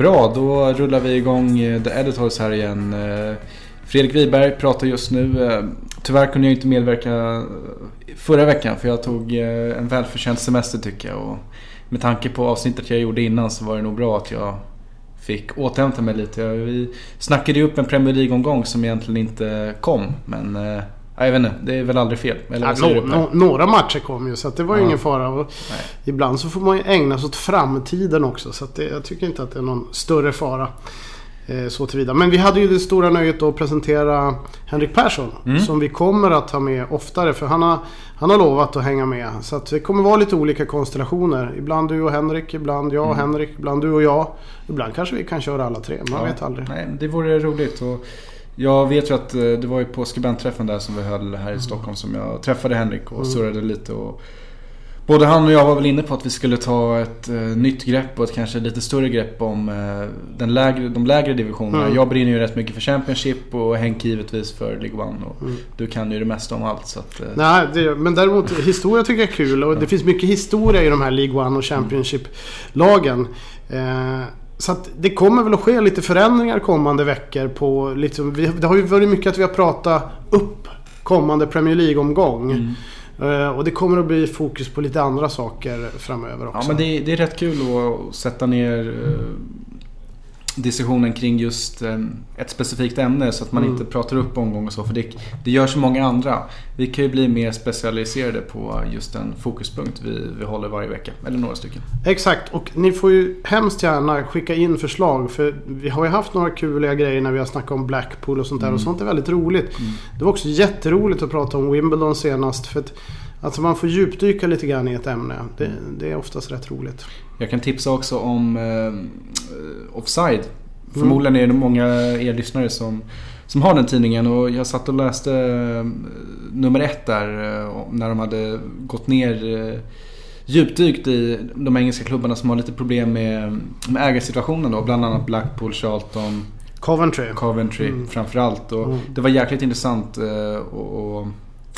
Bra, då rullar vi igång eh, The Editors här igen. Eh, Fredrik Wiberg pratar just nu. Eh, tyvärr kunde jag inte medverka förra veckan för jag tog en välförtjänt semester tycker jag. Och med tanke på avsnittet jag gjorde innan så var det nog bra att jag fick återhämta mig lite. Vi snackade ju upp en Premier League-omgång som egentligen inte kom. Men jag vet inte, det är väl aldrig fel. Eller ja, no, no, några matcher kom ju så det var ju ja. ingen fara. Och ibland så får man ju ägna sig åt framtiden också. Så det, jag tycker inte att det är någon större fara. Eh, så tillvida. Men vi hade ju det stora nöjet att presentera Henrik Persson. Mm. Som vi kommer att ha med oftare. För han har, han har lovat att hänga med. Så att det kommer vara lite olika konstellationer. Ibland du och Henrik, ibland jag och mm. Henrik, ibland du och jag. Ibland kanske vi kan köra alla tre. Man ja. vet aldrig. Nej, det vore roligt. Och jag vet ju att eh, det var ju på skribentträffen där som vi höll här i mm. Stockholm som jag träffade Henrik och mm. surrade lite. Och både han och jag var väl inne på att vi skulle ta ett uh, nytt grepp och ett kanske lite större grepp om uh, den lägre, de lägre divisionerna. Mm. Jag brinner ju rätt mycket för Championship och Henk givetvis för League One. Och mm. Du kan ju det mesta om allt. Så att, uh... Nej, det, men däremot historia tycker jag är kul och det finns mycket historia i de här League One och Championship-lagen. Så att det kommer väl att ske lite förändringar kommande veckor på liksom, Det har ju varit mycket att vi har pratat upp kommande Premier League-omgång. Mm. Uh, och det kommer att bli fokus på lite andra saker framöver också. Ja men det, det är rätt kul att sätta ner uh, diskussionen kring just eh, ett specifikt ämne så att man mm. inte pratar upp omgång och så. För det, det gör så många andra. Vi kan ju bli mer specialiserade på just en fokuspunkt vi, vi håller varje vecka. Eller några stycken. Exakt och ni får ju hemskt gärna skicka in förslag. För vi har ju haft några kuliga grejer när vi har snackat om Blackpool och sånt där. Mm. Och sånt är väldigt roligt. Mm. Det var också jätteroligt att prata om Wimbledon senast. För att Alltså man får djupdyka lite grann i ett ämne. Det, det är oftast rätt roligt. Jag kan tipsa också om eh, Offside. Mm. Förmodligen är det många er lyssnare som, som har den tidningen och jag satt och läste eh, nummer ett där eh, när de hade gått ner eh, djupdykt i de engelska klubbarna som har lite problem med, med ägarsituationen då. Bland annat Blackpool, Charlton, Coventry. Coventry mm. framförallt. Och mm. Det var jäkligt intressant att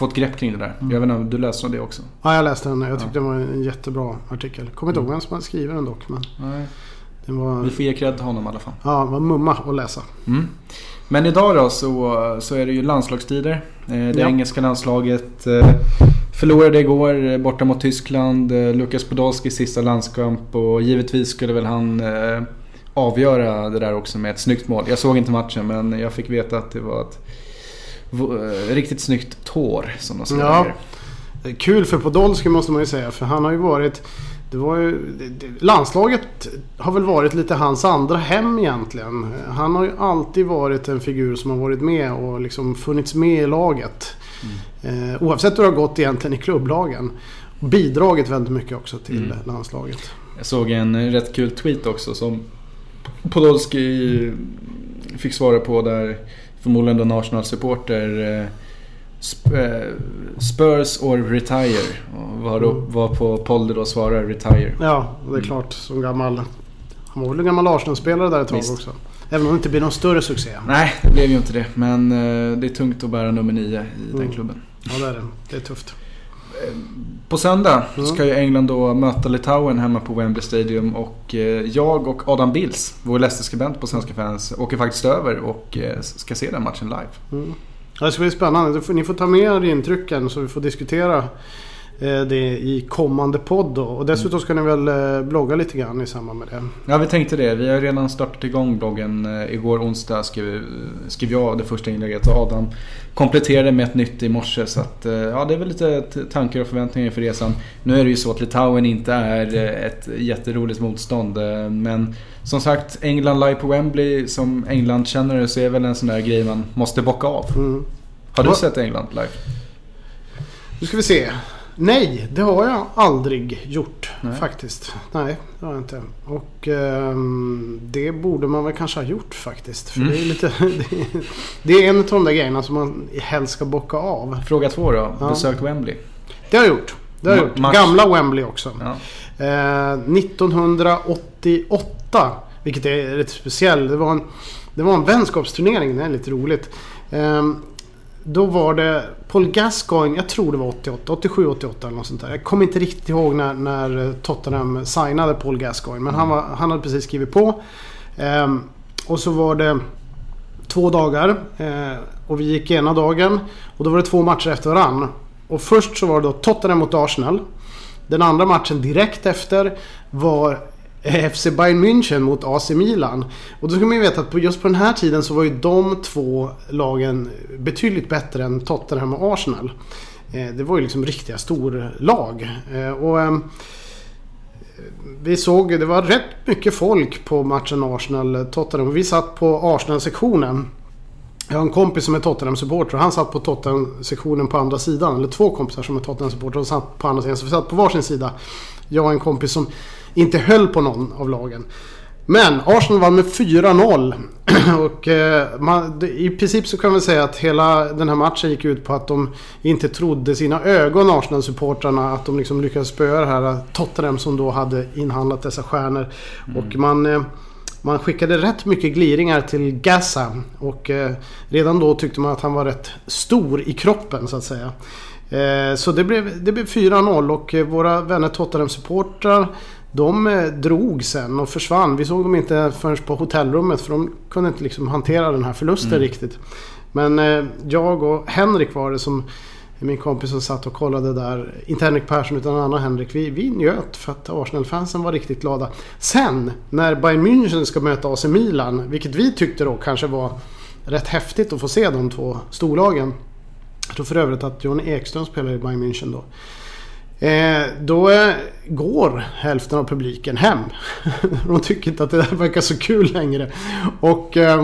få ett grepp kring det där. Mm. Jag vet inte om du läste det också? Ja, jag läste den. Jag tyckte ja. det var en jättebra artikel. Kommer inte ihåg vem som hade skrivit den dock. Men Nej. Var... Vi får ge cred till honom i alla fall. Ja, det var mumma att läsa. Mm. Men idag då så, så är det ju landslagstider. Eh, det ja. engelska landslaget eh, förlorade igår eh, borta mot Tyskland. Lukas Podolski sista landskamp och givetvis skulle väl han avgöra det där också med ett snyggt mål. Jag såg inte matchen men jag fick veta att det var ett riktigt snyggt tår som de säger. Ja. Kul för Podolski måste man ju säga för han har ju varit det var ju, landslaget har väl varit lite hans andra hem egentligen. Han har ju alltid varit en figur som har varit med och liksom funnits med i laget. Mm. Eh, oavsett hur det har gått egentligen i klubblagen. Bidragit väldigt mycket också till mm. landslaget. Jag såg en rätt kul tweet också som Podolski fick svara på där förmodligen då Arsenal-supporter eh, Eh, Spurs or retire. Och var, då, mm. på Polder då svarar retire. Ja, det är mm. klart. Som gammal... Han var väl en gammal Arsenal-spelare där ett tag Visst. också. Även om det inte blir någon större succé. Nej, det blev ju inte det. Men eh, det är tungt att bära nummer nio i mm. den klubben. Ja, det är det. Det är tufft. Eh, på söndag mm. ska ju England då möta Litauen hemma på Wembley Stadium. Och eh, jag och Adam Bills, vår Leicester-skribent på Svenska fans, åker faktiskt över och eh, ska se den matchen live. Mm. Det ska bli spännande. Ni får ta med er intrycken så vi får diskutera det i kommande podd då. Och dessutom ska ni väl eh, blogga lite grann i samband med det. Ja vi tänkte det. Vi har redan startat igång bloggen. Eh, igår onsdag skrev, skrev jag det första inlägget och Adam kompletterade med ett nytt i morse. Så att, ja det är väl lite tankar och förväntningar inför resan. Nu är det ju så att Litauen inte är ett jätteroligt motstånd. Men som sagt, England live på Wembley. Som England känner det så är väl en sån där grej man måste bocka av. Mm. Har du sett England live? Nu ska vi se. Nej, det har jag aldrig gjort Nej. faktiskt. Nej, det har jag inte. Och um, det borde man väl kanske ha gjort faktiskt. För mm. det, är lite, det, är, det är en av de där grejerna som man helst ska bocka av. Fråga två då. Ja. Besökt Wembley? Det har jag gjort. Det har jag gjort. Gamla Wembley också. Ja. Eh, 1988. Vilket är rätt speciellt. Det var en, det var en vänskapsturnering. Det är lite roligt. Eh, då var det Paul Gascoigne, jag tror det var 88, 87, 88 eller något sånt där. Jag kommer inte riktigt ihåg när, när Tottenham signade Paul Gascoigne. Men han, var, han hade precis skrivit på. Eh, och så var det två dagar. Eh, och vi gick ena dagen. Och då var det två matcher efter varann. Och först så var det då Tottenham mot Arsenal. Den andra matchen direkt efter var Eh, FC Bayern München mot AC Milan. Och då ska man ju veta att just på den här tiden så var ju de två lagen betydligt bättre än Tottenham och Arsenal. Eh, det var ju liksom riktiga storlag. Eh, och ehm, vi såg, det var rätt mycket folk på matchen Arsenal-Tottenham. Vi satt på Arsenal-sektionen. Jag har en kompis som är Tottenham-supporter och han satt på Tottenham-sektionen på andra sidan. Eller två kompisar som är Tottenham-supporter och satt på andra sidan. Så vi satt på varsin sida. Jag och en kompis som inte höll på någon av lagen. Men Arsenal vann med 4-0. Och eh, man, i princip så kan vi säga att hela den här matchen gick ut på att de inte trodde sina ögon, Arsenal-supportrarna. Att de liksom lyckades spöa det här Tottenham som då hade inhandlat dessa stjärnor. Mm. Och man... Eh, man skickade rätt mycket gliringar till Gaza och eh, redan då tyckte man att han var rätt stor i kroppen så att säga. Eh, så det blev, det blev 4-0 och eh, våra vänner Tottenham-supportrar de eh, drog sen och försvann. Vi såg dem inte förrän på hotellrummet för de kunde inte liksom hantera den här förlusten mm. riktigt. Men eh, jag och Henrik var det som min kompis som satt och kollade där. Inte Henrik Persson utan en annan Henrik. Vi, vi njöt för att Arsenal-fansen var riktigt glada. Sen när Bayern München ska möta AC Milan. Vilket vi tyckte då kanske var rätt häftigt att få se de två storlagen. Jag tror för övrigt att Johnny Ekström spelar i Bayern München då. Eh, då eh, går hälften av publiken hem. De tycker inte att det där verkar så kul längre. Och eh,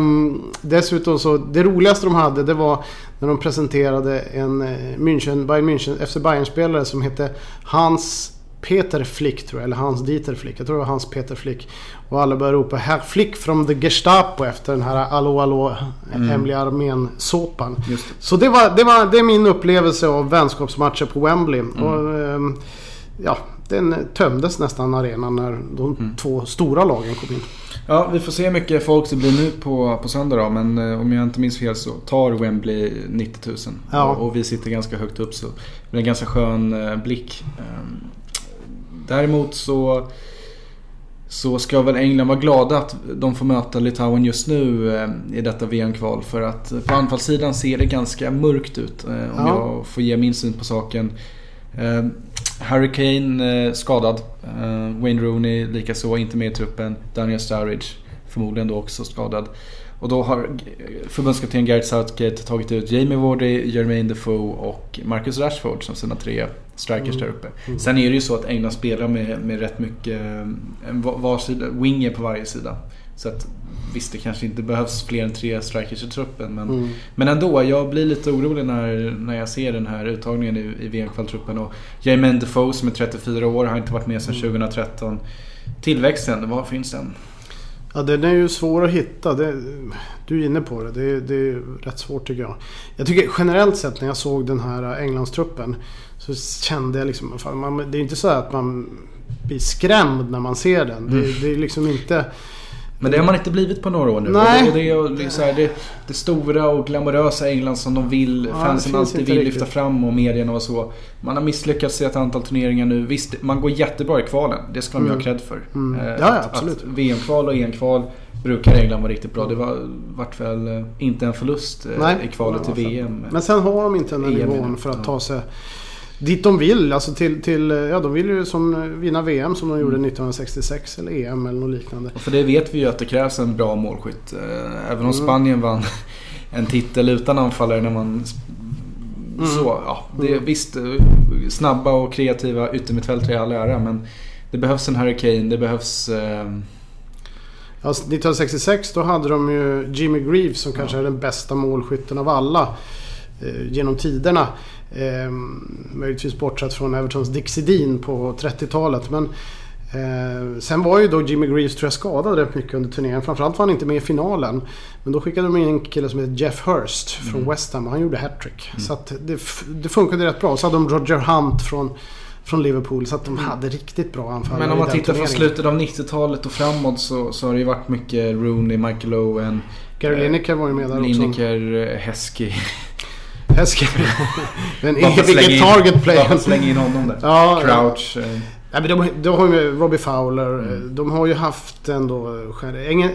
dessutom så, det roligaste de hade det var när de presenterade en eh, München, Bayern München, FC Bayern-spelare som hette Hans Peter Flick tror jag, eller Hans Dieter Flick. Jag tror det var Hans Peter Flick. Och alla började ropa Herr Flick from the Gestapo efter den här Allå Allå mm. Hemliga Armén-såpan. Så det, var, det, var, det är min upplevelse av vänskapsmatcher på Wembley. Mm. Och, ehm, ja, den tömdes nästan arenan när de mm. två stora lagen kom in. Ja, vi får se hur mycket folk det blir nu på, på söndag då. Men eh, om jag inte minns fel så tar Wembley 90 000. Ja. Och, och, vi sitter ganska högt upp så det blir en ganska skön eh, blick. Um, Däremot så, så ska väl England vara glada att de får möta Litauen just nu eh, i detta VM-kval. För att på anfallssidan ser det ganska mörkt ut eh, om ja. jag får ge min syn på saken. Eh, Harry Kane skadad. Wayne Rooney likaså inte med i truppen. Daniel Sturridge förmodligen då också skadad. Och då har förbundskapten Gareth Southgate tagit ut Jamie Vardy, Jermaine Defoe och Marcus Rashford som sina tre strikers mm. där uppe. Mm. Sen är det ju så att England spelar med, med rätt mycket en varsida, winger på varje sida. Så att visst, det kanske inte behövs fler än tre strikers i truppen. Men, mm. men ändå, jag blir lite orolig när, när jag ser den här uttagningen i, i VM-kvaltruppen. Och Jermaine Defoe som är 34 år har inte varit med sedan 2013. Mm. Tillväxten, var finns den? Ja, den är ju svår att hitta. Det, du är inne på det. det. Det är rätt svårt tycker jag. Jag tycker generellt sett när jag såg den här Englandstruppen så kände jag liksom... Fan, man, det är inte så att man blir skrämd när man ser den. Mm. Det, det är liksom inte... Men det har man inte blivit på några år nu. Nej. Och det, och det, är så här, det, det, stora och glamorösa England som de vill, ja, fansen alltid vill riktigt. lyfta fram och medierna och så. Man har misslyckats i ett antal turneringar nu. Visst, man går jättebra i kvalen. Det ska de mm. ha cred för. Mm. Eh, ja, ja, absolut. VM-kval och EM-kval brukar England vara riktigt bra. Det var vart väl eh, inte en förlust eh, Nej. i kvalet till VM. Men sen har de inte den här nivån för att ta sig dit de vill. Alltså till, till, ja, de vill ju som vinna VM som de gjorde 1966 mm. eller EM eller något liknande. Och för det vet vi ju att det krävs en bra målskytt. Eh, även om mm. Spanien vann en titel utan anfallare när man... Mm. Så, ja. Det, mm. Visst, eh, snabba och kreativa yttermittfältare i all ära men det behövs en Hurricane, det behövs... Eh... Alltså, 1966 då hade de ju Jimmy Greaves som kanske är den bästa målskytten av alla eh, genom tiderna. Eh, möjligtvis bortsett från Evertons Dick Sedin på 30-talet. Men eh, sen var ju då Jimmy Greaves tror jag skadad rätt mycket under turneringen. Framförallt var han inte med i finalen. Men då skickade de in en kille som heter Jeff Hurst från mm. West Ham och han gjorde hattrick. Mm. Så att det, det funkade rätt bra. Så hade de Roger Hunt från från Liverpool. Så att de mm. hade riktigt bra anfall. Men om man tittar från slutet av 90-talet och framåt så, så har det ju varit mycket Rooney, Michael Owen. Gary Lineker var ju med där Lineker, också. Lineker, Heskey. Heskey. Den eviga target player. Bara slänga in honom där. Ja, Crouch. Eh. Ja, men de, de har ju Robbie Fowler. Mm. De har ju haft ändå...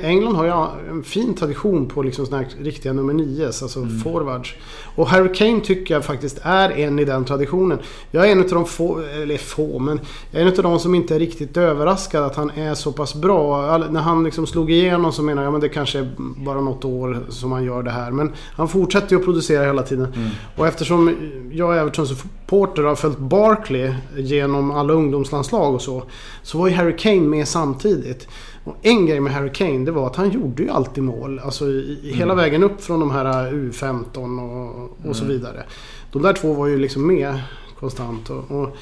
England har ju en fin tradition på liksom såna här riktiga nummer 9 alltså mm. forwards. Och Harry Kane tycker jag faktiskt är en i den traditionen. Jag är en av de få, eller få, men jag är en av de som inte är riktigt överraskad att han är så pass bra. när han liksom slog igenom så menar jag att det kanske är bara något år som han gör det här. Men han fortsätter ju att producera hela tiden. Mm. Och eftersom jag är Evertons supporter har följt Barkley genom alla ungdomslandslag och så. Så var ju Harry Kane med samtidigt. Och en grej med Harry Kane det var att han gjorde ju alltid mål. Alltså i, mm. hela vägen upp från de här U15 och, och mm. så vidare. De där två var ju liksom med konstant. Och, och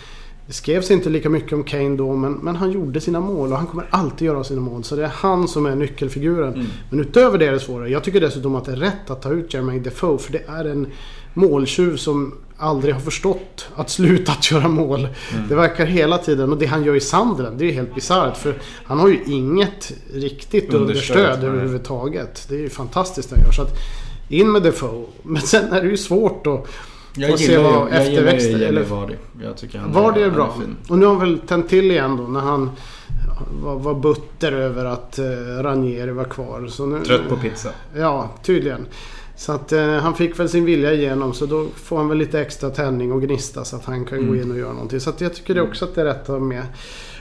det skrevs inte lika mycket om Kane då men, men, han gjorde sina mål och han kommer alltid göra sina mål. Så det är han som är nyckelfiguren. Mm. Men utöver det är det svårare. Jag tycker dessutom att det är rätt att ta ut Jermaine Defoe för det är en måltjuv som aldrig har förstått att sluta att göra mål. Mm. Det verkar hela tiden, och det han gör i Sandren, det är helt bisarrt. För han har ju inget riktigt understöd, understöd överhuvudtaget. Det är ju fantastiskt det han gör. Så att in med Defoe. Men sen är det ju svårt att jag se vad jag efterväxter... Jag gillar Vardy. Jag tycker han Vardy är, är bra. Är och nu har han väl tänt till igen då när han var, var butter över att uh, Ranieri var kvar. Så nu, Trött på pizza. Ja, tydligen. Så att eh, han fick väl sin vilja igenom så då får han väl lite extra tändning och gnista så att han kan mm. gå in och göra någonting. Så att jag tycker det också att det är rätt att ha med.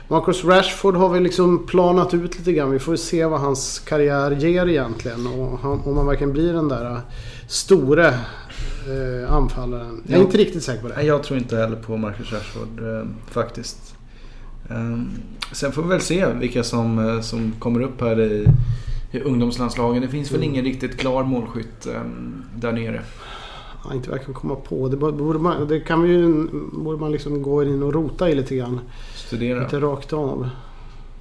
Marcus Rashford har vi liksom planat ut lite grann. Vi får se vad hans karriär ger egentligen. Och han, om han verkligen blir den där eh, store eh, anfallaren. Jag är inte riktigt säker på det. Jag tror inte heller på Marcus Rashford eh, faktiskt. Um, sen får vi väl se vilka som, eh, som kommer upp här i ungdomslandslagen. Det finns väl mm. ingen riktigt klar målskytt um, där nere. Ja, inte verkar komma på. Det, borde man, det kan ju, borde man liksom gå in och rota i lite grann. Studera. Inte rakt av.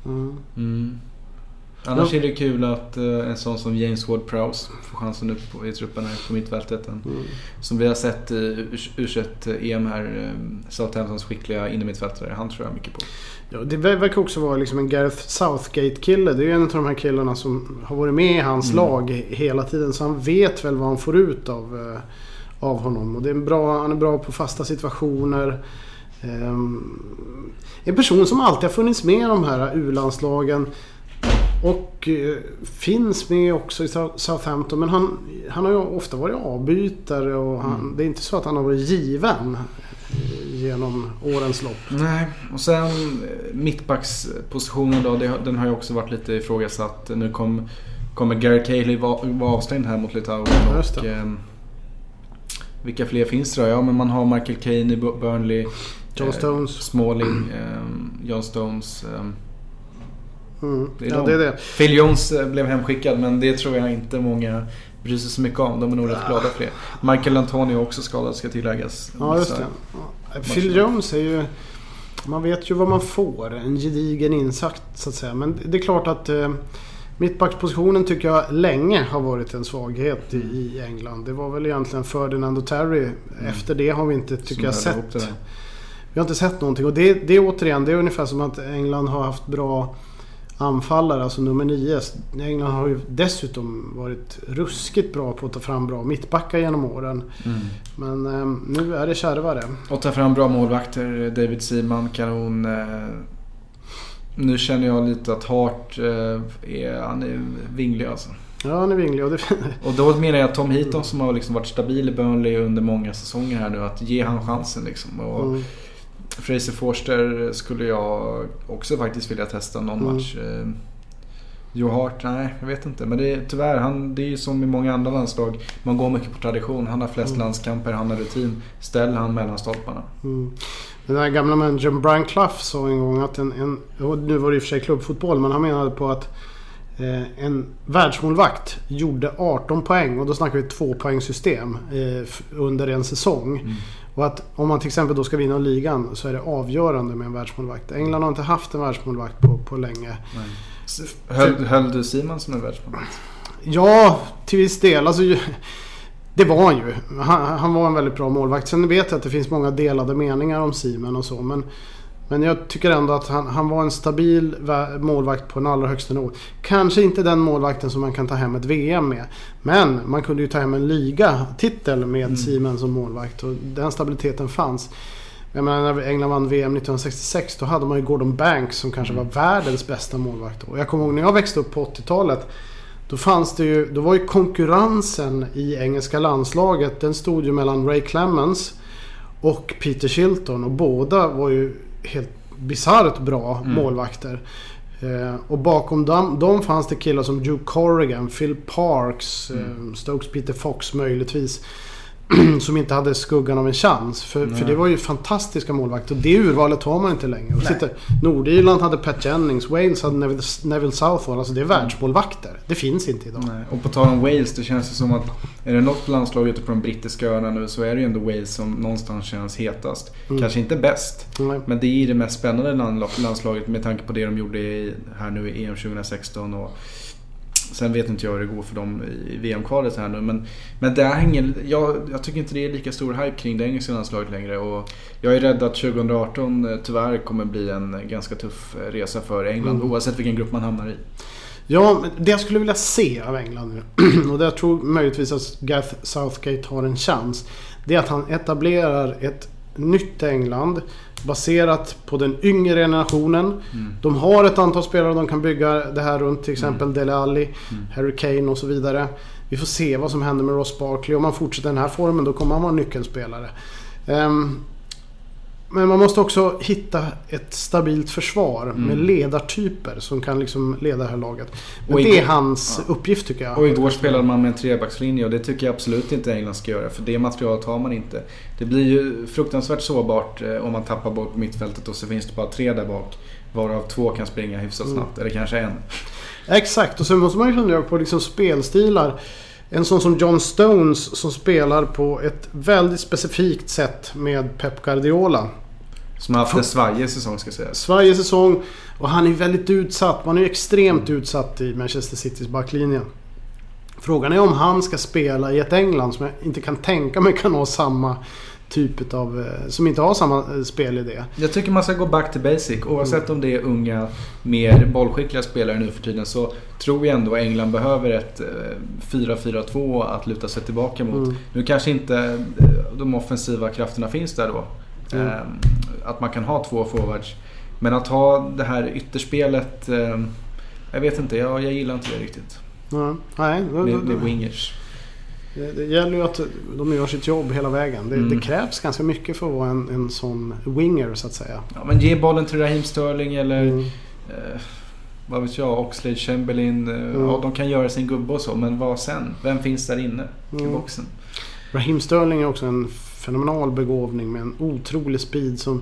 Mm. Mm. Annars är det kul att uh, en sån som James Ward-Prowse får chansen upp i truppen här på mittfältet. Mm. Som vi har sett i U21-EM här, um, Southamptons skickliga innermittfältare. Han tror jag mycket på. Ja, det verkar också vara liksom en Gareth Southgate-kille. Det är ju en av de här killarna som har varit med i hans mm. lag hela tiden. Så han vet väl vad han får ut av, av honom. Och det är bra, han är bra på fasta situationer. Um, en person som alltid har funnits med i de här U-landslagen. Och eh, finns med också i Southampton. Men han, han har ju ofta varit avbytare och han, mm. det är inte så att han har varit given genom årens lopp. Nej, och sen eh, mittbackspositionen då. Den har ju också varit lite ifrågasatt. Nu kom, kommer Gary Cahill vara avstängd här mot Litauen. Och, eh, vilka fler finns det då? Ja, men man har Michael Caine i Burnley. John eh, Stones. Smalling, eh, John Stones. Eh, Mm. Det är ja, det är det. Phil Jones eh, blev hemskickad men det tror jag inte många bryr sig så mycket om. De är nog rätt glada för det. Michael Antonio är också skadad ska tilläggas. Ja, just det. Ja. Phil Jones är ju... Man vet ju vad man får. En gedigen insats så att säga. Men det är klart att eh, mittbackspositionen tycker jag länge har varit en svaghet i, i England. Det var väl egentligen Ferdinand och Terry. Mm. Efter det har vi inte, tycker jag, sett... Vi har inte sett någonting. Och det, det är återigen, det är ungefär som att England har haft bra anfallare, alltså nummer nio. England har ju dessutom varit ruskigt bra på att ta fram bra mittbackar genom åren. Mm. Men eh, nu är det kärvare. Och ta fram bra målvakter. David Seaman, kanon. Eh, nu känner jag lite att Hart eh, är, han är vinglig alltså. Ja, han är vinglig. Och, det... och då menar jag Tom Heaton som har liksom varit stabil i Burnley under många säsonger här nu. Att ge han chansen liksom. Och, mm. Fraser Forster skulle jag också faktiskt vilja testa någon mm. match. Eh, Joe Hart, nej jag vet inte. Men det är, tyvärr, han, det är ju som i många andra landslag. Man går mycket på tradition. Han har flest mm. landskamper, han har rutin. Ställ han mellan stolparna. Mm. Den där gamla managern Brian Clough sa en gång att en, en nu var det i och för sig klubbfotboll, men han menade på att eh, en världsmålvakt gjorde 18 poäng och då snackar vi tvåpoängssystem eh, under en säsong. Mm. Och att om man till exempel då ska vinna ligan så är det avgörande med en världsmålvakt. England har inte haft en världsmålvakt på, på länge. Höll, höll du Simon som en världsmålvakt? Ja, till viss del. Alltså, det var han ju. Han, han, var en väldigt bra målvakt. Sen vet jag att det finns många delade meningar om Simon och så. Men men jag tycker ändå att han, han var en stabil målvakt på den allra högsta nivå. Kanske inte den målvakten som man kan ta hem ett VM med. Men man kunde ju ta hem en ligatitel med mm. Simen som målvakt och den stabiliteten fanns. Jag menar när England vann VM 1966 då hade man ju Gordon Banks som kanske var världens bästa målvakt. Och jag kommer ihåg när jag växte upp på 80-talet. Då fanns det ju, då var ju konkurrensen i engelska landslaget den stod ju mellan Ray Clemens och Peter Shilton och båda var ju helt bisarrt bra mm. målvakter. Eh, och bakom dem, dem fanns det killar som Joe Corrigan, Phil Parks, mm. eh, Stokes Peter Fox möjligtvis. som inte hade skuggan av en chans. För, för det var ju fantastiska målvakter. Och det urvalet har man inte längre. Och sitter, Nordirland hade Pat Jennings, Wales hade Neville, Neville Southall. Alltså det är världsmålvakter. Det finns inte idag. Nej. Och på tal om Wales, det känns som att är det något landslag ute på de brittiska öarna nu så är det ju ändå Wales som någonstans känns hetast. Mm. Kanske inte bäst, Nej. men det är det mest spännande landslaget med tanke på det de gjorde här nu i EM 2016. Och Sen vet inte jag hur det går för dem i VM-kvalet här nu. Men, men det hänger, jag, jag tycker inte det är lika stor hype kring det engelska landslaget längre. Och jag är rädd att 2018 eh, tyvärr kommer bli en ganska tuff eh, resa för England. Mm. Oavsett vilken grupp man hamnar i. Ja, det jag skulle vilja se av England nu. Och det jag tror möjligtvis att Gareth Southgate har en chans. Det är att han etablerar ett nytt England baserat på den yngre generationen. Mm. De har ett antal spelare de kan bygga det här runt. Till exempel mm. Dele Alli, mm. Harry Kane och så vidare. Vi får se vad som händer med Ross Barkley. Om han fortsätter den här formen då kommer han vara nyckelspelare. Um, men man måste också hitta ett stabilt försvar mm. med ledartyper som kan liksom leda det här laget. Och det igår, är hans ja. uppgift tycker jag. Och igår spelade man med en trebackslinje och det tycker jag absolut inte England ska göra. För det materialet har man inte. Det blir ju fruktansvärt sårbart eh, om man tappar bort mittfältet och så finns det bara tre där bak. Varav två kan springa hyfsat mm. snabbt. Mm. Eller kanske en. Exakt och sen måste man ju fundera på liksom spelstilar. En sån som John Stones som spelar på ett väldigt specifikt sätt med Pep Guardiola. Som har haft en svajig säsong ska sägas. Svajig säsong. Och han är väldigt utsatt. Man är ju extremt utsatt i Manchester Citys backlinje. Frågan är om han ska spela i ett England som jag inte kan tänka mig kan ha samma typ av... Eh, som inte har samma eh, spelidé. Jag tycker man ska gå back to basic. Oavsett mm. om det är unga, mer bollskickliga spelare nu för tiden så tror jag ändå England behöver ett 4-4-2 eh, att luta sig tillbaka mot. Mm. Nu kanske inte de offensiva krafterna finns där då. Mm. Att man kan ha två forwards. Men att ha det här ytterspelet. Jag vet inte, jag, jag gillar inte det riktigt. Mm. Nej, med, med wingers. Det, det, gäller ju att de gör sitt jobb hela vägen. Det, mm. det krävs ganska mycket för att vara en, en sån winger så att säga. Ja, men ge bollen till Raheem Sterling eller mm. eh, vad vet jag, Oxlade Chamberlain. Eh, mm. Ja, de kan göra sin gubbe och så. Men vad sen? Vem finns där inne i mm. boxen? Raheem Sterling är också en fenomenal begåvning med en otrolig speed som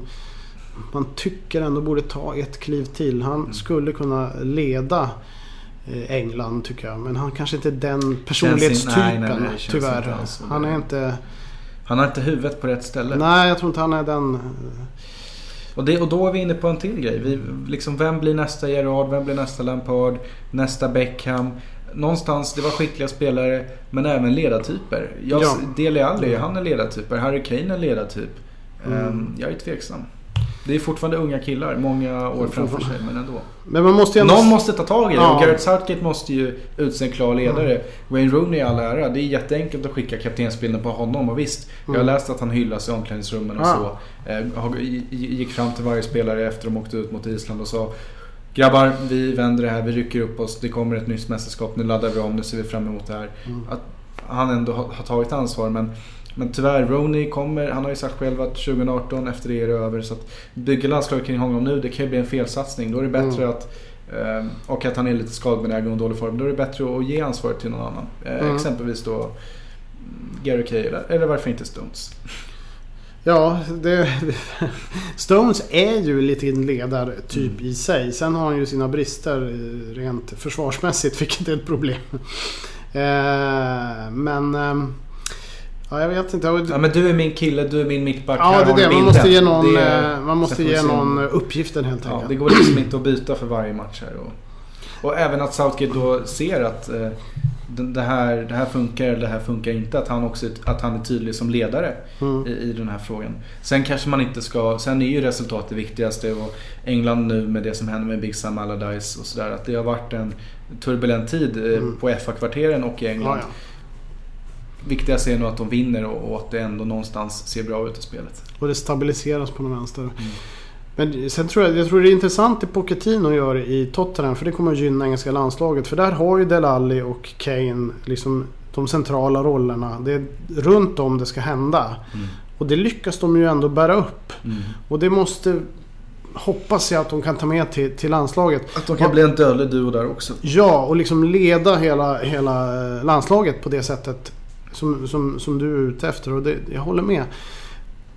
man tycker ändå borde ta ett kliv till. Han mm. skulle kunna leda England tycker jag. Men han kanske inte är den personlighetstypen nej, nej, nej, tyvärr. Han är inte... Han har inte huvudet på rätt ställe. Nej, jag tror inte han är den... Eh, och, det, och då är vi inne på en till grej. Vi, liksom, vem blir nästa Gerard? Vem blir nästa Lampard? Nästa Beckham? Någonstans, det var skickliga spelare men även ledartyper. Jag, ja. Dele Alli, han är ledartyper. Harry Kane är ledartyp. Mm. Um, jag är tveksam. Det är fortfarande unga killar, många år framför sig, men ändå. Men man måste ändå... Någon måste ta tag i det. Ja. Och Gareth Southgate måste ju utse en klar ledare. Mm. Wayne Rooney i all ära. Det är jätteenkelt att skicka kaptensbilden på honom. Och visst, mm. jag har mm. läst att han hyllas i omklädningsrummen och ja. så. Eh, gick fram till varje spelare efter de åkte ut mot Island och sa Grabbar, vi vänder det här, vi rycker upp oss. Det kommer ett nytt mästerskap. Nu laddar vi om, nu ser vi fram emot det här. Mm. Att han ändå har tagit ansvar. Men men tyvärr, Rooney kommer, han har ju sagt själv att 2018 efter det är det över. Så att bygga landslaget kring honom nu, det kan ju bli en felsatsning. Då är det bättre mm. att eh, och att han är lite skadebenägen och dålig form. Då är det bättre att ge ansvaret till någon annan. Eh, mm. Exempelvis då Gary Cahill eller varför inte Stones. Ja, det, Stones är ju lite en ledartyp mm. i sig. Sen har han ju sina brister rent försvarsmässigt, vilket är ett problem. Eh, men... Eh, Ja, jag vet inte. Ja, men du är min kille, du är min mittback. Ja, det är det. Man måste ge någon, är, man måste ge någon uppgiften helt enkelt. Ja, det går liksom inte att byta för varje match här. Och, och även att Southgate då ser att eh, det, här, det här funkar eller det här funkar inte. Att han också att han är tydlig som ledare mm. i, i den här frågan. Sen kanske man inte ska... Sen är ju resultatet det viktigaste. Och England nu med det som händer med Big Sam Allardyce och sådär. Att det har varit en turbulent tid eh, mm. på FA-kvarteren och i England. Ja, ja. Viktigaste är nog att de vinner och, att det ändå någonstans ser bra ut i spelet. Och det stabiliseras på den vänster. Mm. Men sen tror jag, jag tror det är intressant det Pochettino gör i Tottenham. För det kommer att gynna engelska landslaget. För där har ju Delali och Kane liksom de centrala rollerna. Det är runt om det ska hända. Mm. Och det lyckas de ju ändå bära upp. Mm. Och det måste hoppas jag att de kan ta med till, till landslaget. Att de kan och, bli en dödlig duo där också. Ja, och liksom leda hela, hela landslaget på det sättet som, som, som du är ute efter. Och det, jag håller med.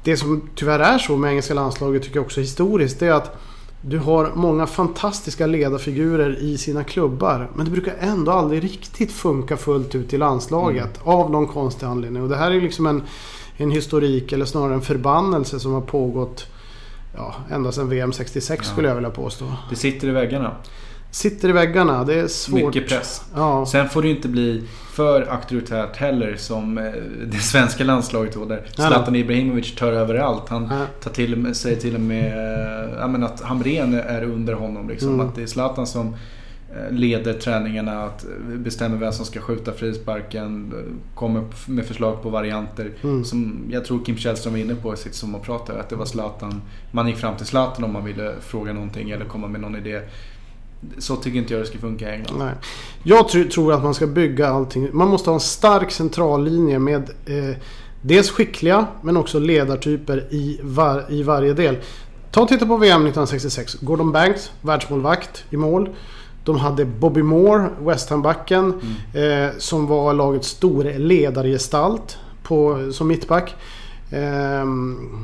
Det som tyvärr är så med engelska landslaget tycker jag också historiskt. Det är att du har många fantastiska ledarfigurer i sina klubbar. Men det brukar ändå aldrig riktigt funka fullt ut i landslaget. Mm. Av någon konstig anledning. Och det här är liksom en, en historik, eller snarare en förbannelse som har pågått ja, ända sedan VM 66 ja. skulle jag vilja påstå. Det sitter i väggarna. Sitter i väggarna. Det är svårt. Mycket press. Ja. Sen får det inte bli för auktoritärt heller som eh, det svenska landslaget då. Där Zlatan Ibrahimovic tar över allt. Han tar till säger till och med äh, att Hamrén är under honom. Liksom. Mm. Att det är Zlatan som Eh, leder träningarna, att bestämmer vem som ska skjuta frisparken, kommer med förslag på varianter. Mm. Som jag tror Kim Källström var inne på i sitt sommarprat att det var Zlatan. Man gick fram till Zlatan om man ville fråga någonting eller komma med någon idé. Så tycker inte jag det ska funka i England. Nej. Jag tror att man ska bygga allting. Man måste ha en stark centrallinje med eh, dels skickliga men också ledartyper i, var, i varje del. Ta och titta på VM 1966. Gordon Banks, världsmålvakt i mål. De hade Bobby Moore, West Ham-backen, mm. eh, som var lagets store ledargestalt på, som mittback. Eh,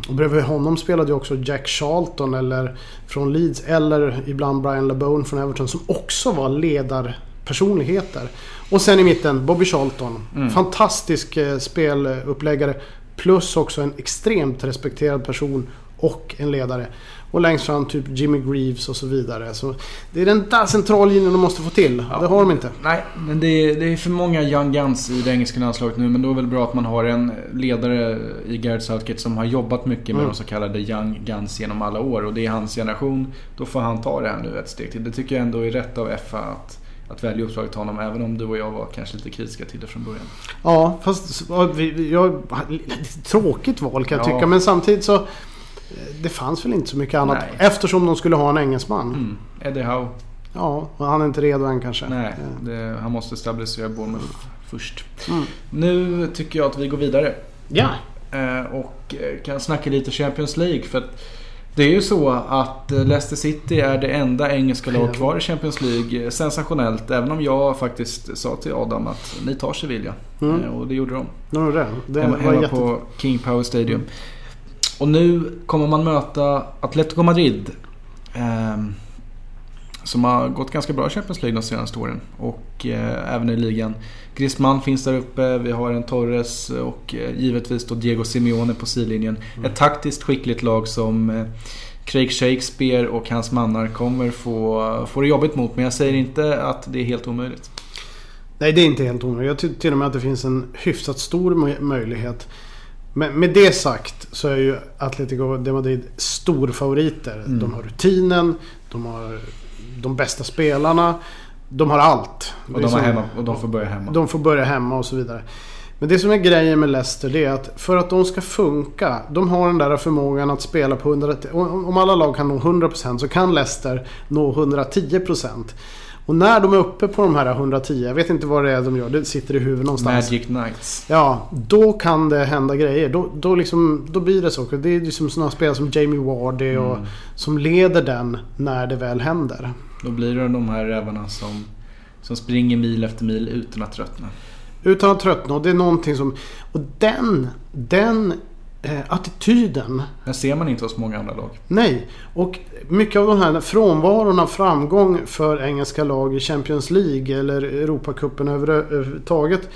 och bredvid honom spelade ju också Jack Charlton eller, från Leeds eller ibland Brian LeBone från Everton som också var ledarpersonligheter. Och sen i mitten Bobby Charlton. Mm. Fantastisk eh, speluppläggare. Plus också en extremt respekterad person och en ledare. Och längst fram typ Jimmy Greaves och så vidare. Så det är den där centrallinjen de måste få till. Ja. Det har de inte. Nej, men det är, det är för många young guns i det engelska landslaget nu. Men då är det väl bra att man har en ledare i Gareth Southgate som har jobbat mycket med mm. de så kallade young guns genom alla år. Och det är hans generation. Då får han ta det här nu ett steg till. Det tycker jag ändå är rätt av FA att att välja uppdraget till honom. Även om du och jag var kanske lite kritiska till det från början. Ja, fast jag, tråkigt val kan jag ja. tycka. Men samtidigt så det fanns väl inte så mycket annat. Nej. Eftersom de skulle ha en engelsman. Mm. Eddie Howe. Ja, han är inte redo än kanske. Nej, det, han måste stabilisera Bournemouth mm. först. Mm. Nu tycker jag att vi går vidare. Ja. Eh, och eh, kan snacka lite Champions League. För att det är ju så att eh, Leicester City är det enda engelska lag kvar i Champions League. Sensationellt. Även om jag faktiskt sa till Adam att ni tar Sevilla. Mm. Och det gjorde de. Ja, det. det hemma, hemma jätte... på King Power Stadium. Och nu kommer man möta Atletico Madrid. Eh, som har gått ganska bra i Champions League de senaste åren. Och eh, även i ligan. Griezmann finns där uppe. Vi har en Torres och eh, givetvis då Diego Simeone på sidlinjen. Mm. Ett taktiskt skickligt lag som eh, Craig Shakespeare och hans mannar kommer få, få det jobbigt mot. Men jag säger inte att det är helt omöjligt. Nej, det är inte helt omöjligt. Jag tycker till och med att det finns en hyfsat stor möjlighet. Men med det sagt så är ju Atletico de Madrid storfavoriter. Mm. De har rutinen, de har de bästa spelarna. De har allt. Och de, hemma, och de får börja hemma. De får börja hemma och så vidare. Men det som är grejen med Leicester det är att för att de ska funka. De har den där förmågan att spela på 110. Om alla lag kan nå 100% så kan Leicester nå 110%. Och när de är uppe på de här 110, jag vet inte vad det är de gör, det sitter i huvudet någonstans. Magic Knights. Ja, då kan det hända grejer. Då, då, liksom, då blir det så. Det är liksom sådana spelare som Jamie Wardy och mm. som leder den när det väl händer. Då blir det de här rävarna som, som springer mil efter mil utan att tröttna. Utan att tröttna och det är någonting som... Och den, den attityden. Den ser man inte hos många andra lag. Nej, och mycket av den här frånvaron av framgång för engelska lag i Champions League eller Europacupen överhuvudtaget.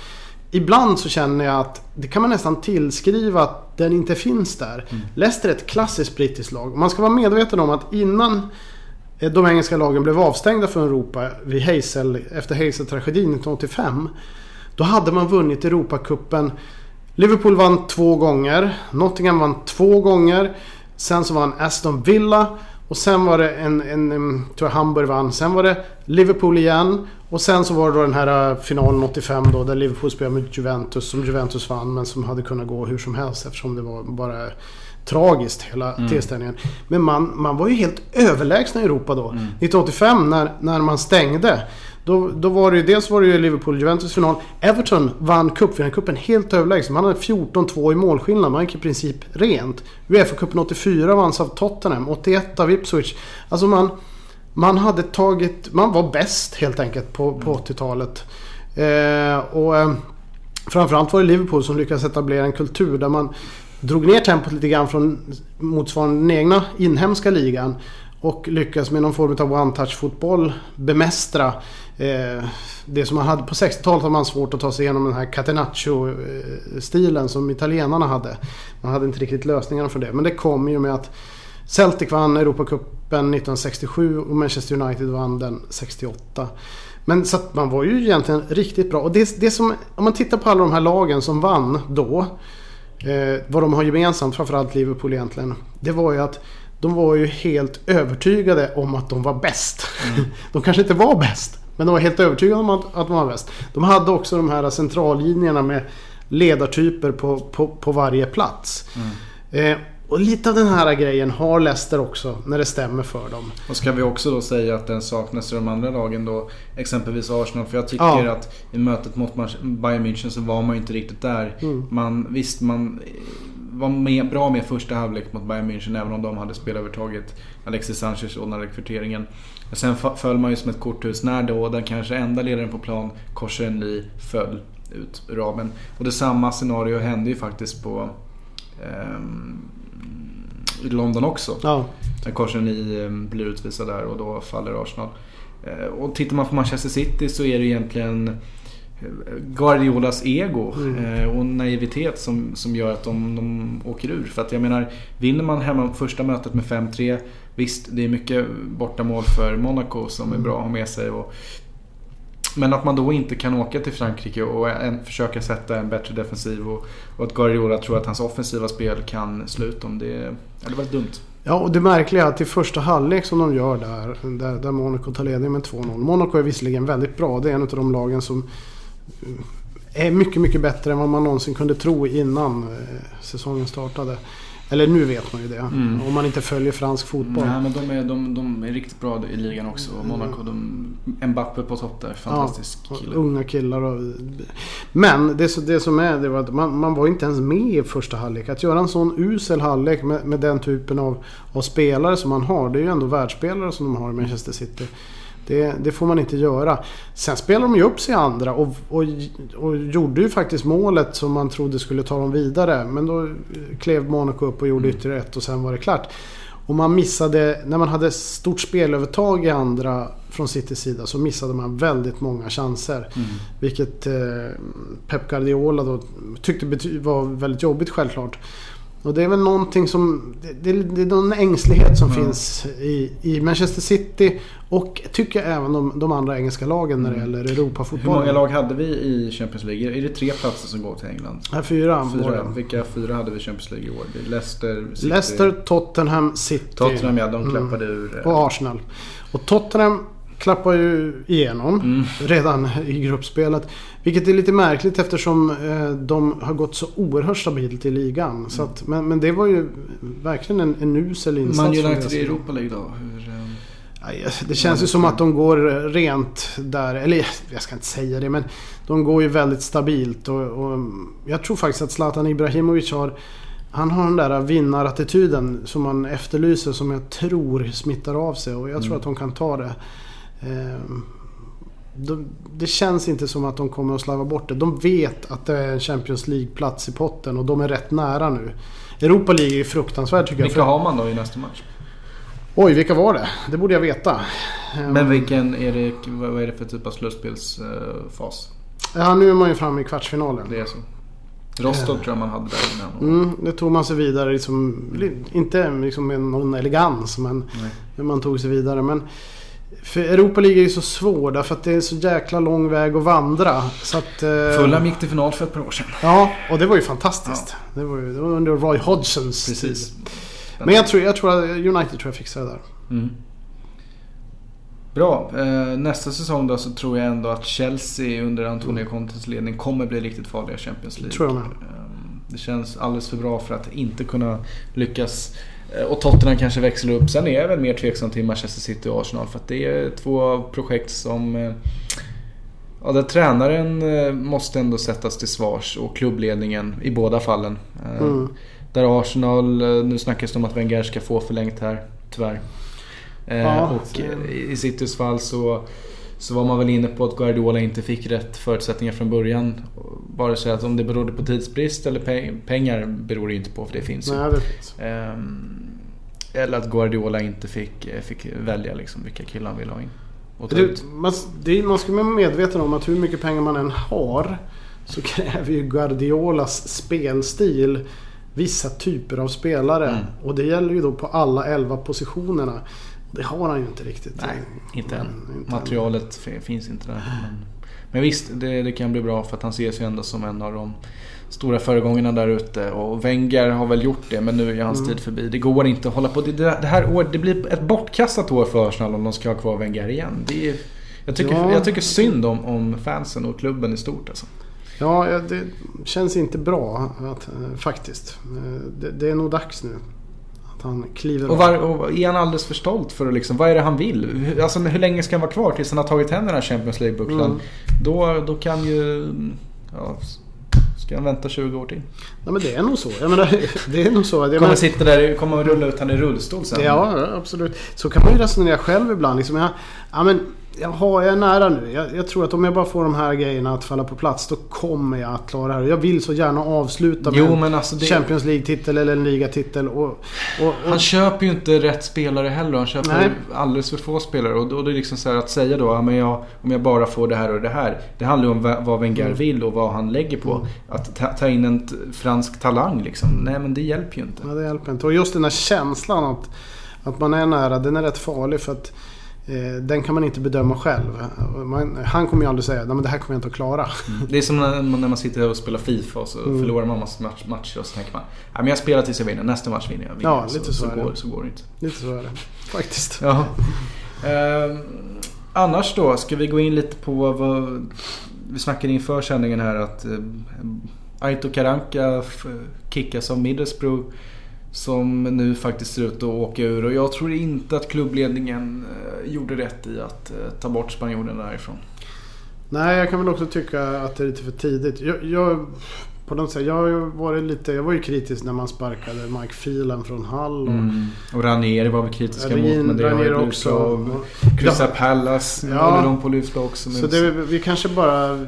Ibland så känner jag att det kan man nästan tillskriva att den inte finns där. Mm. Leicester är ett klassiskt brittiskt lag. Man ska vara medveten om att innan eh, de engelska lagen blev avstängda från Europa vid Hazel, efter Hazel-tragedin 1985. Då hade man vunnit Europacupen Liverpool vann två gånger. Nottingham vann två gånger. Sen så vann Aston Villa. Och sen var det en, en, en tror jag Hamburg vann. Sen var det Liverpool igen. Och sen så var det då den här finalen 85 då där Liverpool spelade mot Juventus som Juventus vann men som hade kunnat gå hur som helst eftersom det var bara tragiskt hela mm. tillställningen. Men man, man var ju helt överlägsna i Europa då. Mm. 1985 när, när man stängde. Då, då var det ju, dels var det ju Liverpool-Juventus final. Everton vann cupfinalcupen helt överlägset. Man hade 14-2 i målskillnad. Man gick i princip rent. Uefa-cupen 84 vanns av Tottenham. 81 av Ipswich. Alltså man... Man hade tagit... Man var bäst helt enkelt på, på 80-talet. Eh, och... Eh, framförallt var det Liverpool som lyckades etablera en kultur där man drog ner tempot lite grann från motsvarande den egna inhemska ligan. Och lyckas med någon form av one-touch-fotboll bemästra eh, det som man hade på 60-talet hade man svårt att ta sig igenom den här catenaccio-stilen som italienarna hade. Man hade inte riktigt lösningarna för det. Men det kom ju med att Celtic vann Europacupen 1967 och Manchester United vann den 68. Men så att man var ju egentligen riktigt bra. Och det, det som, om man tittar på alla de här lagen som vann då. Eh, vad de har gemensamt, framförallt Liverpool egentligen. Det var ju att de var ju helt övertygade om att de var bäst. Mm. De kanske inte var bäst. Men de var helt övertygade om att, att de var bäst. De hade också de här centrallinjerna med ledartyper på, på, på varje plats. Mm. Eh, och lite av den här grejen har Leicester också när det stämmer för dem. Och ska vi också då säga att den saknas i de andra lagen då? Exempelvis Arsenal. För jag tycker ja. att i mötet mot Bayern München så var man ju inte riktigt där. Mm. Man, visst, man var med, bra med första halvlek mot Bayern München även om de hade spelarövertaget. Alexis Sanchez ordnade rekryteringen. Sen föll man ju som ett korthus när då den kanske enda ledaren på plan, Korsen Lee, föll ut ramen. Och det samma scenario hände ju faktiskt på i London också. Ja. När Korsen Lee ehm, blir utvisad där och då faller Arsenal. Eh, och tittar man på Manchester City så är det egentligen Guardiolas ego mm. Eh, och naivitet som, som gör att de, de åker ur. För att jag menar, vinner man hemma första mötet med 5-3 Visst, det är mycket bortamål för Monaco som är mm. bra att ha med sig. Och, men att man då inte kan åka till Frankrike och en, försöka sätta en bättre defensiv och, och att Guardiola tror att hans offensiva spel kan slå ut dem. Det, ja, det var dumt. Ja, och det märkliga är att i första halvlek som de gör där, där, där Monaco tar ledning med 2-0. Monaco är visserligen väldigt bra. Det är en av de lagen som är mycket, mycket bättre än vad man någonsin kunde tro innan eh, säsongen startade. Eller nu vet man ju det. Mm. Om man inte följer fransk fotboll. Nej, men de är, de, de är riktigt bra i ligan också. Och Monaco, de, Mbappe på topp där. Fantastisk ja, kille. Unga killar. Och, men det, det som är det var att man, man var inte ens med i första halvlek. Att göra en sån usel halvlek med, med den typen av, av spelare som man har. Det är ju ändå världsspelare som de har i Manchester City. Det, det, får man inte göra. Sen spelade de ju upp sig andra och, och, och, gjorde ju faktiskt målet som man trodde skulle ta dem vidare. Men då klev Monaco upp och gjorde mm. ytterligare ett och sen var det klart. Och man missade, när man hade stort spelövertag i andra från Citys sida så missade man väldigt många chanser. Mm. Vilket eh, Pep Guardiola då tyckte var väldigt jobbigt självklart. Och det är väl någonting som... Det, det, det är någon ängslighet som mm. finns i, i Manchester City och tycker jag även de, de andra engelska lagen när det mm. gäller Europafotboll. Hur många lag hade vi i Champions League? Är det tre platser som går till England? Ja, fyra. fyra. Vilka fyra hade vi i Champions League i år? Leicester, City. Leicester, Tottenham, City. Tottenham ja, de klappade mm. ur. Och Arsenal. Och Tottenham klappar ju igenom mm. redan i gruppspelet. Vilket är lite märkligt eftersom eh, de har gått så oerhört stabilt i ligan. Mm. Så att, men, men det var ju verkligen en, en usel insats. Man United i Europa League då? Hur, eh, det känns ju som att de går rent där. Eller jag ska inte säga det men de går ju väldigt stabilt. Och, och jag tror faktiskt att Zlatan Ibrahimovic har han har den där vinnarattityden som man efterlyser som jag tror smittar av sig och jag tror mm. att de kan ta det. De, det känns inte som att de kommer att slarva bort det. De vet att det är en Champions League-plats i potten och de är rätt nära nu. Europa League är fruktansvärt tycker vilka jag. Vilka har man då i nästa match? Oj, vilka var det? Det borde jag veta. Men ehm, vilken är det, vad är det för typ av slutspelsfas? Ja, nu är man ju framme i kvartsfinalen. Det är så. Rostov tror jag man hade där innan. Mm, det tog man sig vidare. Liksom, inte liksom med någon elegans men, men man tog sig vidare. Men för Europa League är ju så svår därför att det är så jäkla lång väg att vandra. Så att, eh... Fulham gick till final för ett par år sedan. Ja, och det var ju fantastiskt. Ja. Det, var ju, det var under Roy Hodgsons Precis. tid. Men jag tror, jag tror att United tror jag fixar det där. Mm. Bra. Eh, nästa säsong då så tror jag ändå att Chelsea under Antonio Contes ledning kommer bli riktigt farliga i Champions League. Tror jag med. Det känns alldeles för bra för att inte kunna lyckas. Och Tottenham kanske växlar upp. Sen är jag väl mer tveksam till Manchester City och Arsenal för att det är två projekt som Ja, där tränaren eh, måste ändå sättas till svars och klubbledningen i båda fallen. Eh, mm. Där Arsenal, eh, nu snackas det om att Wenger ska få förlängt här, tyvärr. Ja, och så... i Citys fall så, så var man väl inne på att Guardiola inte fick rätt förutsättningar från början. Bara så att om det berodde på tidsbrist eller pengar beror det inte på för det finns Nej, ju. Det. Ehm, eller att Guardiola inte fick, fick välja liksom vilka killar han ville ha in. Det, man, det, man ska vara medveten om att hur mycket pengar man än har så kräver ju Guardiolas spelstil vissa typer av spelare. Mm. Och det gäller ju då på alla 11 positionerna. Det har han ju inte riktigt. Nej, inte än. Inte Materialet än. finns inte där. Men, men visst, det, det, kan bli bra för att han ses ju ändå som en av de stora föregångarna där ute. Och Wenger har väl gjort det men nu är hans mm. tid förbi. Det går inte att hålla på. Det, det här året, det blir ett bortkastat år för Arsenal om de ska ha kvar Wenger igen. Det är, jag, tycker, ja. jag tycker synd om, om fansen och klubben i stort alltså. Ja, det känns inte bra att, eh, faktiskt. Eh, det, det är nog dags nu. Att han kliver och, var, och Är han alldeles för stolt för att liksom, vad är det han vill? Alltså hur länge ska han vara kvar tills han har tagit hem den här Champions League-bucklan? Mm. Då, då kan ju... Ja, Ska han vänta 20 år till? Nej men det är nog så. Jag menar, det är nog så. Jag kommer sitta där, kommer rulla ut han i rullstol sen? Ja, absolut. Så kan man ju resonera själv ibland. Liksom jag, ja, men Jaha, jag är nära nu. Jag, jag, tror att om jag bara får de här grejerna att falla på plats då kommer jag att klara det här. Jag vill så gärna avsluta med jo, en alltså det... Champions League-titel eller en ligatitel. Och, och, och, Han köper ju inte rätt spelare heller. Han köper Nej. alldeles för få spelare. Och då, det är liksom så att säga då, ja, men jag, om jag bara får det här och det här. Det handlar ju om vad Wenger mm. vill och vad han lägger på. Mm. Att ta, ta, in en fransk talang liksom. Nej men det hjälper ju inte. Ja, det hjälper inte. Och just den här känslan att, att man är nära, den är rätt farlig. för att den kan man inte bedöma själv. Man, han kommer ju aldrig säga att det här kommer jag inte att klara. Mm. Det är som när, när, man sitter och spelar Fifa och så mm. förlorar man massa match, matcher och så tänker man att jag spelar tills jag vinner. Nästa match vinner jag. Vinner. Ja, lite så, så, så, går, så går det inte. Lite så är det. Faktiskt. Ja. Eh, annars då, ska vi gå in lite på vad... Vi snackade inför sändningen här att eh, Aito Karanka kickas av Middlesbrough. Som nu faktiskt ser ut att åka ur och jag tror inte att klubbledningen eh, gjorde rätt i att eh, ta bort spanjoren därifrån. Nej, jag kan väl också tycka att det är lite för tidigt. Jag, jag på något sätt, jag, har varit lite, jag var ju kritisk när man sparkade Mike Phelan från Hall. Och, mm. och Ranieri var vi kritiska Rin, mot. Men det Ranieri har också. Av Crystal ja. Palace ja. håller de på att lyfta också. Så det, vi kanske bara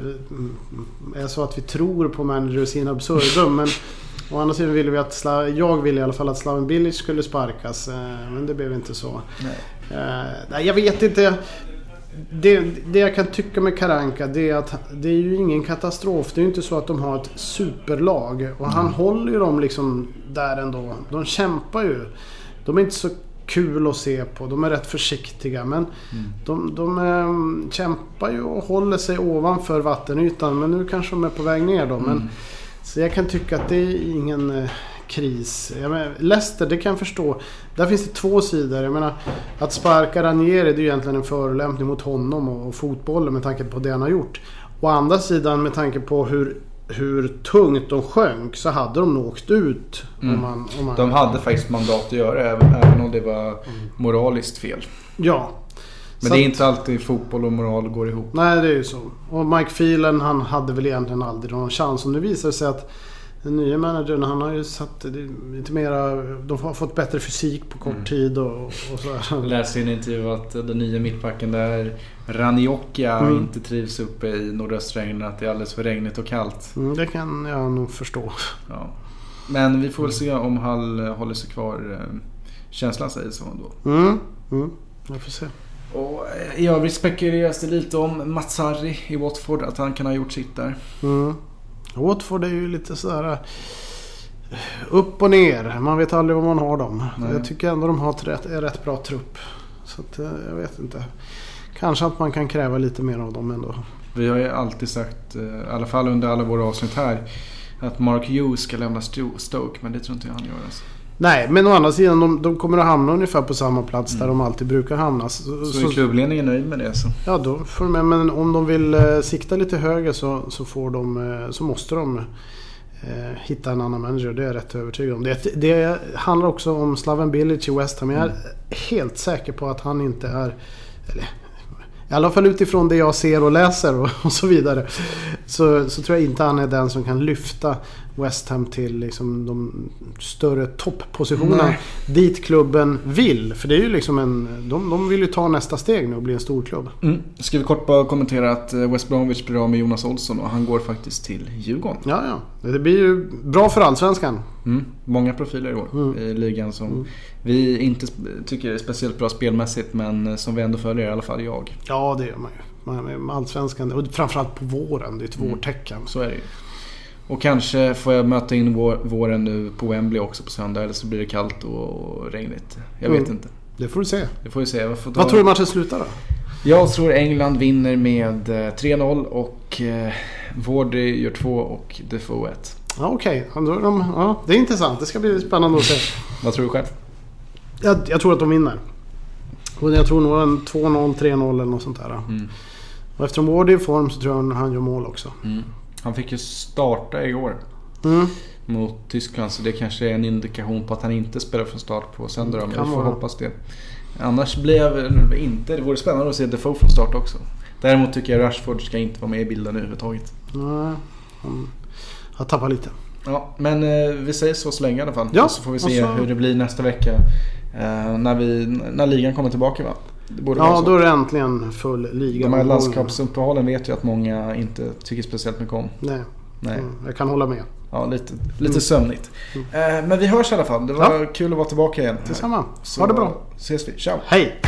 är så att vi tror på managers in absurdum. men Å andra sidan ville vi att Slav, jag ville i alla fall att Slaven Bilic skulle sparkas. Eh, men det blev inte så. Nej. Uh, jag vet inte. Det, det jag kan tycka med Karanka det är att det är ju ingen katastrof. Det är ju inte så att de har ett superlag. Och han mm. håller ju dem liksom där ändå. De kämpar ju. De är inte så kul att se på. De är rätt försiktiga. Men mm. de, de äm, kämpar ju och håller sig ovanför vattenytan. Men nu kanske de är på väg ner då. Mm. Så jag kan tycka att det är ingen eh, kris. Jag menar, Leicester, det kan jag förstå. Där finns det två sidor. Jag menar, att sparka Ranieri det är ju egentligen en förolämpning mot honom och, fotbollen med tanke på det han har gjort. Å andra sidan med tanke på hur hur tungt de sjönk så hade de nog åkt ut. Mm. Om man, om man... De hade faktiskt mandat att göra även, även om det var mm. moraliskt fel. Ja, men så det är inte alltid fotboll och moral går ihop. Nej, det är ju så. Och Mike Phelan han hade väl egentligen aldrig någon chans. Och nu visar det sig att den nya managern han har ju satt lite mera... De har fått bättre fysik på kort mm. tid och, och så. Jag läste i en intervju att den nya mittbacken där Raniocchia mm. inte trivs uppe i nordöstra England. Att det är alldeles för regnigt och kallt. Mm, det kan jag nog förstå. Ja. Men vi får väl se om Hall håller sig kvar. Eh, känslan säger så ändå. Mm. Mm. Jag får se. Och I övrigt spekuleras det lite om Mats Harry i Watford. Att han kan ha gjort sitt där. Mm. Watford är ju lite sådär eh, upp och ner. Man vet aldrig vad man har dem. Nej. Jag tycker ändå de har rätt, en rätt bra trupp. Så att, eh, jag vet inte. Kanske att man kan kräva lite mer av dem ändå. Vi har ju alltid sagt, eh, i alla fall under alla våra avsnitt här, att Mark Hughes ska lämna Stoke. Men det tror inte jag han gör. Alltså. Nej, men å andra sidan de, de kommer att hamna ungefär på samma plats mm. där de alltid brukar hamna. Så, så är klubbledningen nöjd med det? Så. Ja, då får de Men om de vill eh, sikta lite högre så, så, får de, eh, så måste de eh, hitta en annan manager. Det är jag rätt övertygad om. Det, det handlar också om Slaven Bilic i West Ham. Jag är mm. helt säker på att han inte är... Eller, i alla fall utifrån det jag ser och läser och, och så vidare. Så, så, tror jag inte han är den som kan lyfta West Ham till liksom de större topppositionerna. Dit klubben vill. För det är ju liksom en... De, de vill ju ta nästa steg nu och bli en stor klubb. Mm. Ska vi kort bara kommentera att eh, West Bromwich blir av med Jonas Olsson och han går faktiskt till Djurgården. Ja, ja. Det blir ju bra för Allsvenskan. Mm. Många profiler i år mm. i ligan som mm. vi inte tycker är speciellt bra spelmässigt men eh, som vi ändå följer i alla fall jag. Ja, det gör man ju. Allsvenskan, och framförallt på våren. Det är ett mm. vårtecken. Så är det ju. Och kanske får jag möta in våren nu på Wembley också på söndag. Eller så blir det kallt och regnigt. Jag vet mm. inte. Det får du se. Det får vi se. Ta... Vad tror du matchen slutar då? Jag tror England vinner med 3-0 eh, och eh, Wardy gör 2 och Defoe 1. Ja, Okej, okay. de, ja, det är intressant. Det ska bli spännande att se. Vad tror du själv? Jag, jag, tror att de vinner. Jag tror nog en 2-0, 3-0 eller något sånt där. Mm. Och eftersom Wardy är i form så tror jag han gör mål också. Mm. Han fick ju starta igår. Mm. Mot Tyskland. Så det kanske är en indikation på att han inte spelar från start på söndag. Men vi får vara. hoppas det. Annars blir jag inte... Det vore spännande att se Defoe från start också. Däremot tycker jag Rashford ska inte vara med i bilden överhuvudtaget. Nej, han har tappat lite. Ja, men eh, vi säger så så länge i alla fall. Ja, så får vi se så... hur det blir nästa vecka. Eh, när, vi, när ligan kommer tillbaka va? ja, då är det äntligen full liga. De här landskapsuppehållen vet jag att många inte tycker speciellt mycket om. Nej, Nej. Mm, jag kan hålla med. Ja, lite, lite mm. sömnigt. Mm. Eh, men vi hörs i alla fall. Det var ja. kul att vara tillbaka igen. Detsamma. Ha det bra. ses vi. Ciao. Hej.